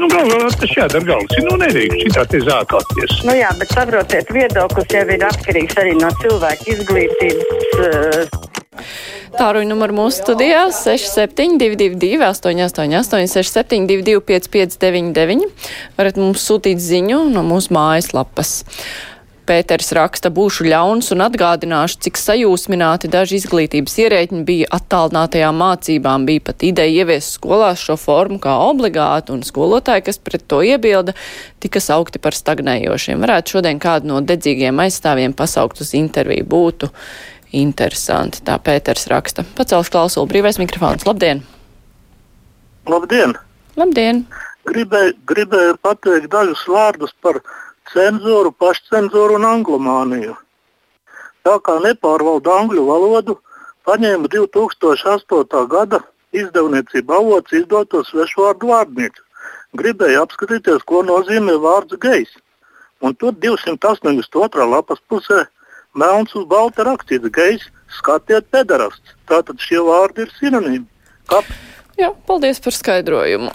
Nu, galvā tas jādara galvas. Nu, nedrīkst šitā te zākāties. Nu jā, bet saprotiet, viedoklis jau ir atkarīgs arī no cilvēka izglītības. Uh... Tāruņa numur mūsu studijā 6722, 888, 672, 559, varat mums sūtīt ziņu no mūsu mājaslapas. Pēters raksta, būšu ļauns un atgādināšu, cik sajūsmināti daži izglītības ierēģi bija attālinātajām mācībām. Bija pat ideja ieviest skolās šo formu kā obligātu, un skolotāji, kas pret to iebilda, tika saukti par stagnējošiem. Varētu šodien kādu no dedzīgiem aizstāvjiem pasaukt uz interviju. Būtu interesanti, tā Pēters raksta. Pacelšu klausulu brīvais mikrofons. Labdien! Labdien! Labdien! Gribēju, gribēju pateikt dažus vārdus par cenzūru, pašcenzūru un anglomāniju. Tā kā nepārvalda angļu valodu, paņēma 2008. gada izdevniecība avots izdoto svešvārdu vārdnīcu. Gribēja apskatīties, ko nozīmē vārds gejs. Un tur 282. lapas pusē melns uz balta rakstīts gejs, skatiet pederasts. Tātad šie vārdi ir sinonīmi. Kāpēc? Jā, paldies par skaidrojumu.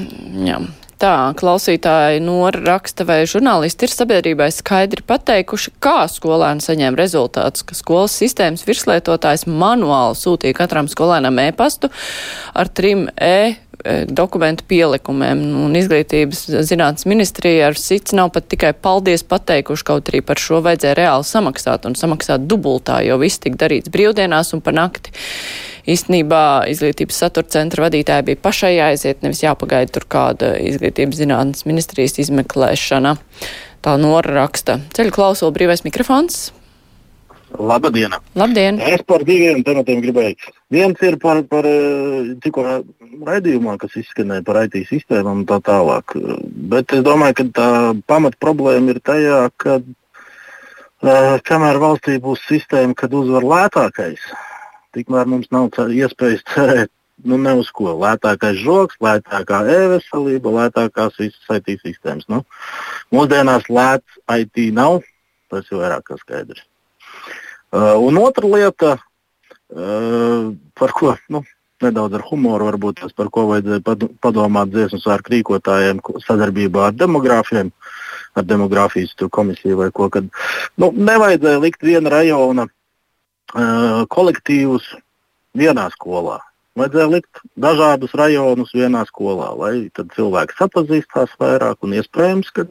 Jā. Tā klausītāji Nora raksta, vai žurnālisti ir sabiedrībai skaidri pateikuši, kā skolēni saņem rezultātus, ka skolas sistēmas virslietotājs manuāli sūtīja katram skolēnam e-pastu ar trim e dokumentu pielikumiem. Un izglītības zinātnes ministrija ar sits nav pat tikai paldies pateikuši, kaut arī par šo vajadzēja reāli samaksāt un samaksāt dubultā, jo viss tika darīts brīvdienās un pa nakti. Īstenībā izglītības satura centra vadītāji bija pašai jāaiziet, nevis jāpagaida tur kāda izglītības zinātnes ministrijas izmeklēšana. Tā Nora raksta. Ceļu klausulu brīvais mikrofons. Labdien! Labdien! Es par diviem tematiem gribēju. Viens ir par, par tikko raidījumā, kas izskanēja par IT sistēmām un tā tālāk. Bet es domāju, ka tā pamat problēma ir tajā, ka kamēr valstī būs sistēma, kad uzvar lētākais, tikmēr mums nav iespējas cerēt nu, ne uz ko. Lētākais žoks, lētākā e-veselība, lētākās visas IT sistēmas. Nu, mūsdienās lēts IT nav, tas ir vairāk kā skaidrs. Uh, un otra lieta, uh, par ko nu, nedaudz ar humoru, varbūt tas, par ko vajadzēja padomāt dziesmu sārku rīkotājiem sadarbībā ar demogrāfiem, ar demogrāfijas komisiju vai ko. Kad, nu, nevajadzēja likt viena rajona kolektīvus vienā skolā. Vajadzēja likt dažādus rajonus vienā skolā, lai cilvēki sapazīstās vairāk un iespējams, ka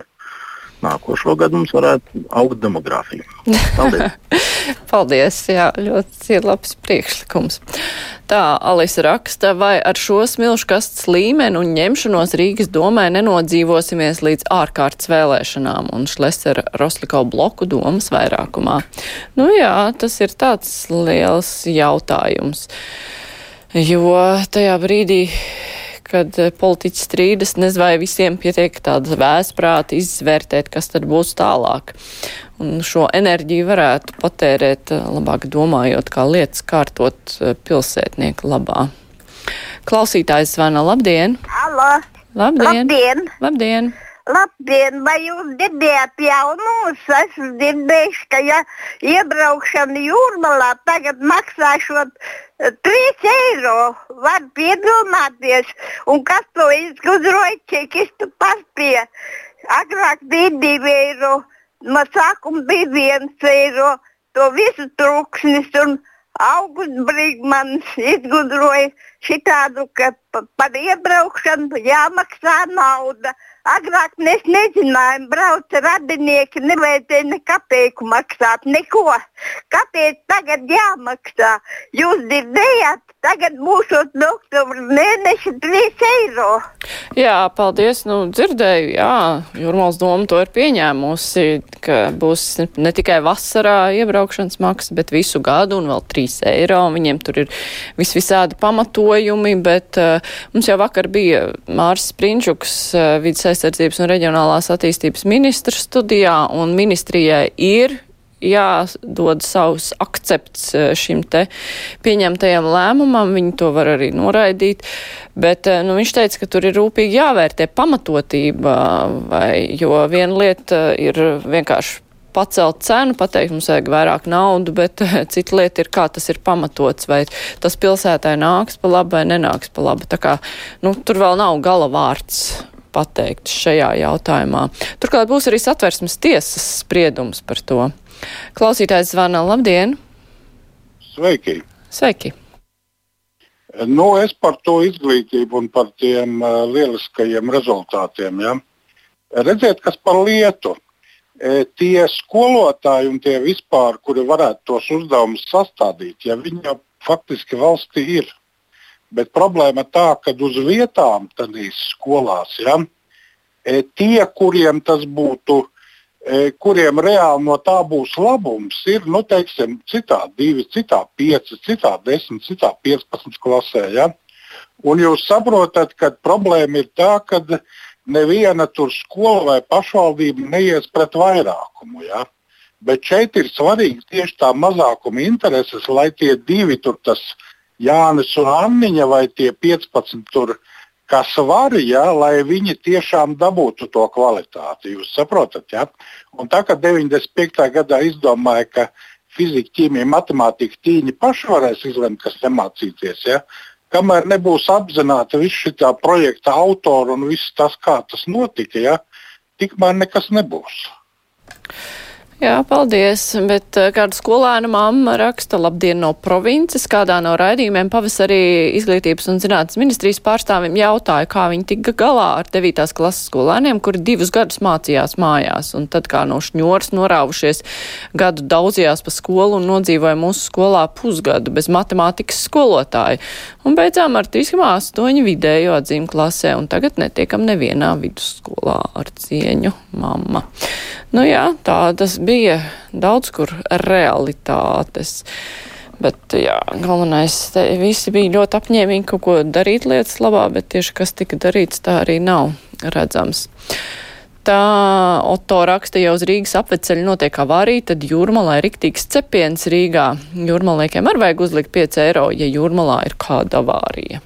nākošo gadu mums varētu augt demogrāfija. Paldies! Paldies! Jā, ļoti labs priekšlikums. Tā Alisa raksta, vai ar šo smilšu kastes līmeni un ņemšanos Rīgas domē nenodzīvosimies līdz ārkārtas vēlēšanām un Šlesera Rosliko bloku domas vairākumā. Nu jā, tas ir tāds liels jautājums, jo tajā brīdī kad eh, politiķi strīdas, nezinu, vai visiem pietiek tāda vēsprāta izvērtēt, kas tad būs tālāk. Un šo enerģiju varētu patērēt eh, labāk domājot, kā lietas kārtot eh, pilsētnieku labā. Klausītājs zvana labdien! Halo! Labdien! Labdien! labdien. Labdien, vai jūs dzirdējāt jaunumus? Es dzirdēju, ka ja iebraukšana jūrmalā tagad maksāšot 3 eiro. Var piedomāties, un kas to izgudroja, čekistu paspēja. Agrāk bija 2 eiro, no sākuma bija 1 eiro. To visu trūksnis un Augusts Brīsmans izgudroja šitādu, ka par iebraukšanu jāmaksā nauda. Agrāk mēs nezinājām, brauca radinieki, nevajadzēja nekapēku maksāt, neko. Kāpēc tagad jāmaksā? Jūs dzirdējāt, tagad mūsu oktobra mēneša 3 eiro. Jā, paldies, nu dzirdēju, jā, Jurmals doma to ir pieņēmusi, ka būs ne tikai vasarā iebraukšanas maksa, bet visu gadu un vēl 3 eiro. Viņiem tur ir vis visādi pamatojumi, bet uh, mums jau vakar bija Mārs Sprinčuks, uh, vidas aizsardzības un reģionālās attīstības ministrs studijā, un ministrijai ir jādod savus akcepts eh, šim te pieņemtajam lēmumam, viņi to var arī noraidīt, bet eh, nu, viņš teica, ka tur ir rūpīgi jāvērtē pamatotība, vai, jo viena lieta ir vienkārši pacelt cenu, pateikt, mums vajag vairāk naudu, bet cita lieta ir, kā tas ir pamatots, vai tas pilsētai nāks pa labi vai nenāks pa labi. Tā kā, nu, tur vēl nav gala vārds pateikt šajā jautājumā. Turklāt būs arī satversmes tiesas spriedums par to. Klausītājs zvana, labdien! Sveiki! Sveiki! Nu, es par to izglītību un par tiem uh, lieliskajiem rezultātiem. Ja? Redziet, kas par lietu. E, tie skolotāji un tie vispār, kuri varētu tos uzdevumus sastādīt, ja viņi jau faktiski valstī ir. Bet problēma tā, ka uz vietām tādīs skolās, ja, e, tie, kuriem tas būtu, kuriem reāli no tā būs labums, ir nu, teiksim, citā divi, citā pieci, citā desmit, citā piecpadsmit klasē. Ja. Un jūs saprotat, ka problēma ir tā, ka neviena tur skola vai pašvaldība neies pret vairākumu. Ja. Bet šeit ir svarīgi tieši tā mazākuma intereses, lai tie divi tur, tas Jānis un Anniņa vai tie 15 tur, kas var, ja, lai viņi tiešām dabūtu to kvalitāti. Jūs saprotat, ja? Un tā kā 95. gadā izdomāja, ka fizika, ķīmija, matemātika tīņi paši varēs izlemt, kas nemācīties. Ja? Kamēr nebūs apzināta visa šī projekta autora un viss tas, kā tas notika, ja? tikmēr nekas nebūs. Jā, paldies, bet eh, kāda skolēna mamma raksta labdien no provinces, kādā no raidījumiem pavasarī izglītības un zinātnes ministrijas pārstāvim jautāja, kā viņi tika galā ar 9. klases skolēniem, kuri divus gadus mācījās mājās, un tad kā no šņoras norāvušies gadu daudzījās pa skolu un nodzīvoja mūsu skolā pusgadu bez matemātikas skolotāju, un beidzām ar 3,8 vidējo atzīmu klasē, un tagad netiekam nevienā vidusskolā ar cieņu mamma. Nu jā, tādas bija daudz kur realitātes. Bet, jā, galvenais, te visi bija ļoti apņēmīgi kaut ko darīt lietas labā, bet tieši kas tika darīts, tā arī nav redzams. Tā Oto raksta jau uz Rīgas apveceļa notiek avārija, tad jūrmalā ir riktīgs cepiens Rīgā. Jūrmalniekiem arī vajag uzlikt 5 eiro, ja jūrmalā ir kāda avārija.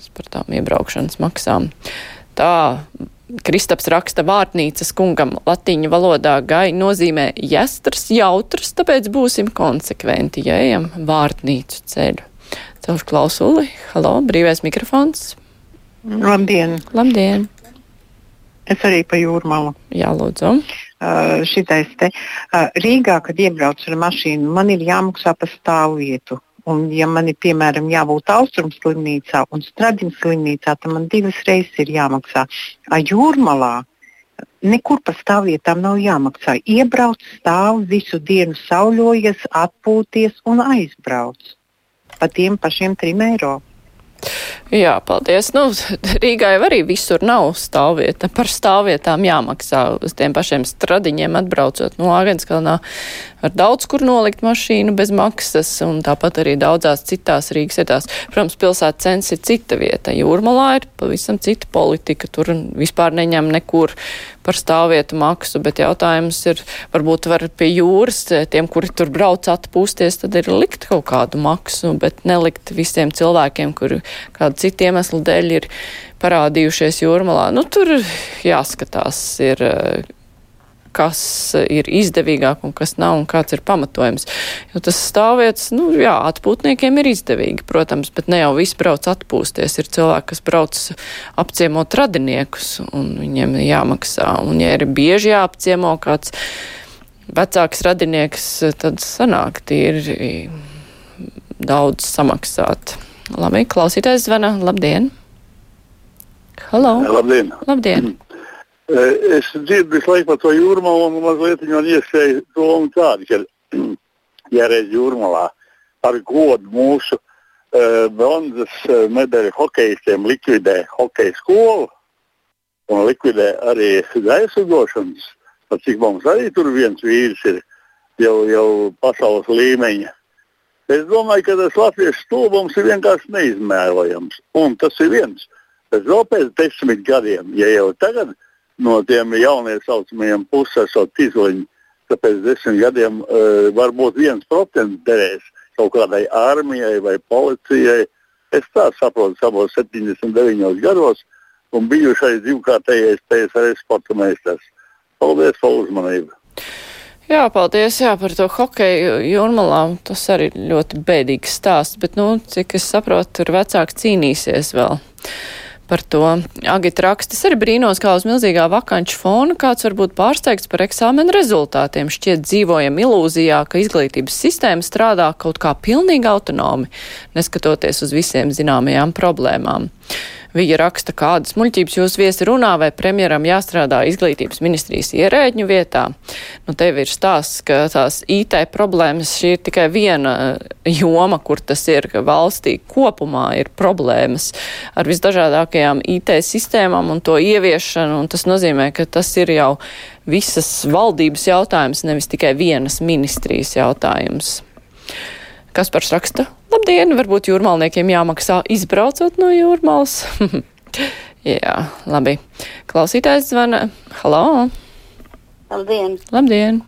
Tas par tām iebraukšanas maksām. Tā Kristaps raksta vārtnīcas kungam latīņu valodā gai nozīmē jestrs, jautrs, tāpēc būsim konsekventi, ja ejam vārtnīcu ceļu. Celšu klausuli, halo, brīvais mikrofons. Labdien! Labdien! Es arī pa jūrmalu. Jā, lūdzu. Uh, šitais te. Uh, Rīgā, kad iebraucu ar mašīnu, man ir jāmaksā par stāvvietu. Un, ja man ir piemēram jābūt austrumu slimnīcā un stradiņu slimnīcā, tad man divas reizes ir jāmaksā. A jūrmalā nekur pa stāvvietām nav jāmaksā. Iebrauc, stāv visu dienu, sauļojies, atpūties un aizbrauc pa tiem pašiem trim eiro. Jā, paldies. Nu, Rīgā jau arī visur nav stāvvieta. Par stāvvietām jāmaksā uz tiem pašiem stradiņiem atbraucot no Āgenskalnā. Var daudz kur nolikt mašīnu bez maksas un tāpat arī daudzās citās Rīgas vietās. Protams, pilsētas cents ir cita vieta. Jūrmalā ir pavisam cita politika. Tur vispār neņem nekur par stāvvietu maksu, bet jautājums ir, varbūt var pie jūras tiem, kuri tur brauc atpūsties, tad ir likt kaut kādu maksu, bet nelikt visiem cilvēkiem, kuri kādu citu iemeslu dēļ ir parādījušies jūrmalā. Nu, tur jāskatās, ir, kas ir izdevīgāk un kas nav un kāds ir pamatojums. Jo tas stāvvietas, nu jā, atpūtniekiem ir izdevīgi, protams, bet ne jau visi brauc atpūsties. Ir cilvēki, kas brauc apciemot radiniekus un viņiem jāmaksā. Un ja ir bieži jāapciemo kāds vecāks radinieks, tad sanāk tīri daudz samaksāt. Labi, klausītājs zvana. Labdien! Halo! Labdien! Labdien. Es dzirdu visu laiku par to jūrmālu un mazliet man iesēja doma tāda, ka jāreiz jūrmalā ar godu mūsu uh, bronzas uh, medaļu hokeistiem likvidē hokeja skolu un likvidē arī gaisa došanas. Pat cik mums arī tur viens vīrs ir jau, jau pasaules līmeņa. Es domāju, ka tas latviešu stulbums ir vienkārši neizmērojams. Un tas ir viens. Bet vēl pēc desmit gadiem, ja jau tagad no tiem jauniem saucamajiem pusēsot izliņi, tad pēc desmit gadiem uh, varbūt viens procents derēs kaut kādai armijai vai policijai. Es tā saprotu, savos 79 gados un bijušais divkārtējais PSRS sporta meistars. Paldies par uzmanību! Jā, paldies jā, par to hokeju jūrmalā. Tas arī ļoti bēdīgs stāsts, bet, nu, cik es saprotu, tur vecāki cīnīsies vēl par to. Agita rakstas arī brīnos, kā uz milzīgā vakanču fona kāds var būt pārsteigts par eksāmenu rezultātiem. Šķiet dzīvojam ilūzijā, ka izglītības sistēma strādā kaut kā pilnīgi autonomi, neskatoties uz visiem zināmajām problēmām. Viņa raksta, kādas muļķības jūs viesi runā, vai premjeram jāstrādā izglītības ministrijas ierēģņu vietā. Nu, tev ir stāsts, ka tās IT problēmas šī ir tikai viena eh, joma, kur tas ir, ka valstī kopumā ir problēmas ar visdažādākajām IT sistēmām un to ieviešanu, un tas nozīmē, ka tas ir jau visas valdības jautājums, nevis tikai vienas ministrijas jautājums. Kas par raksta? Labdien, varbūt jūrmalniekiem jāmaksā izbraucot no jūrmals. Jā, labi. Klausītājs zvana. Halo! Labdien! Labdien!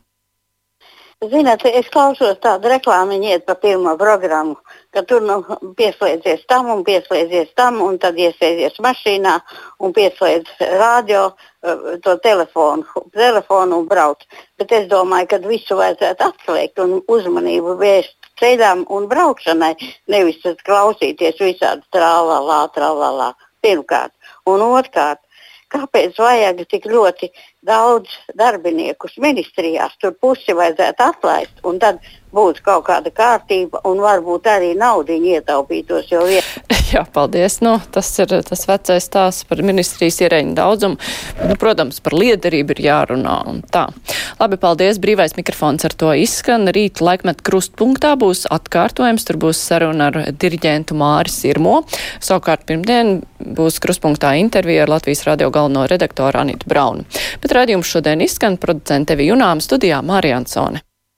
Ziniet, es klausos tādu reklāmiņu iet pa pirmo programmu, ka tur nu pieslēdzies tam un pieslēdzies tam, un tad iesēdzies mašīnā un pieslēdz radio, eh, to telefonu, telefonu un brauc. Bet es domāju, ka visu vajadzētu atslēgt un uzmanību vērst ceļām un braukšanai, nevis klausīties visādi trālā, trālā. Pirmkārt, un otrkārt, kāpēc vajag tik ļoti daudz darbiniekus ministrijās? Tur pusi vajadzētu atlaist, un tad būtu kaut kāda kārtība, un varbūt arī naudu ietaupītos jau vien. Jā, paldies. Nu, tas ir tas vecais stāsts par ministrijas ierēņu daudzumu. Nu, protams, par liederību ir jārunā un tā. Labi, paldies. Brīvais mikrofons ar to izskan. Rīt laikmet krustpunktā būs atkārtojums. Tur būs saruna ar diriģentu Māri Sirmo. Savukārt pirmdien būs krustpunktā intervija ar Latvijas radio galveno redaktoru Anitu Braunu. Bet redzījums šodien izskan producente Vijunām studijā Mārija Ansone.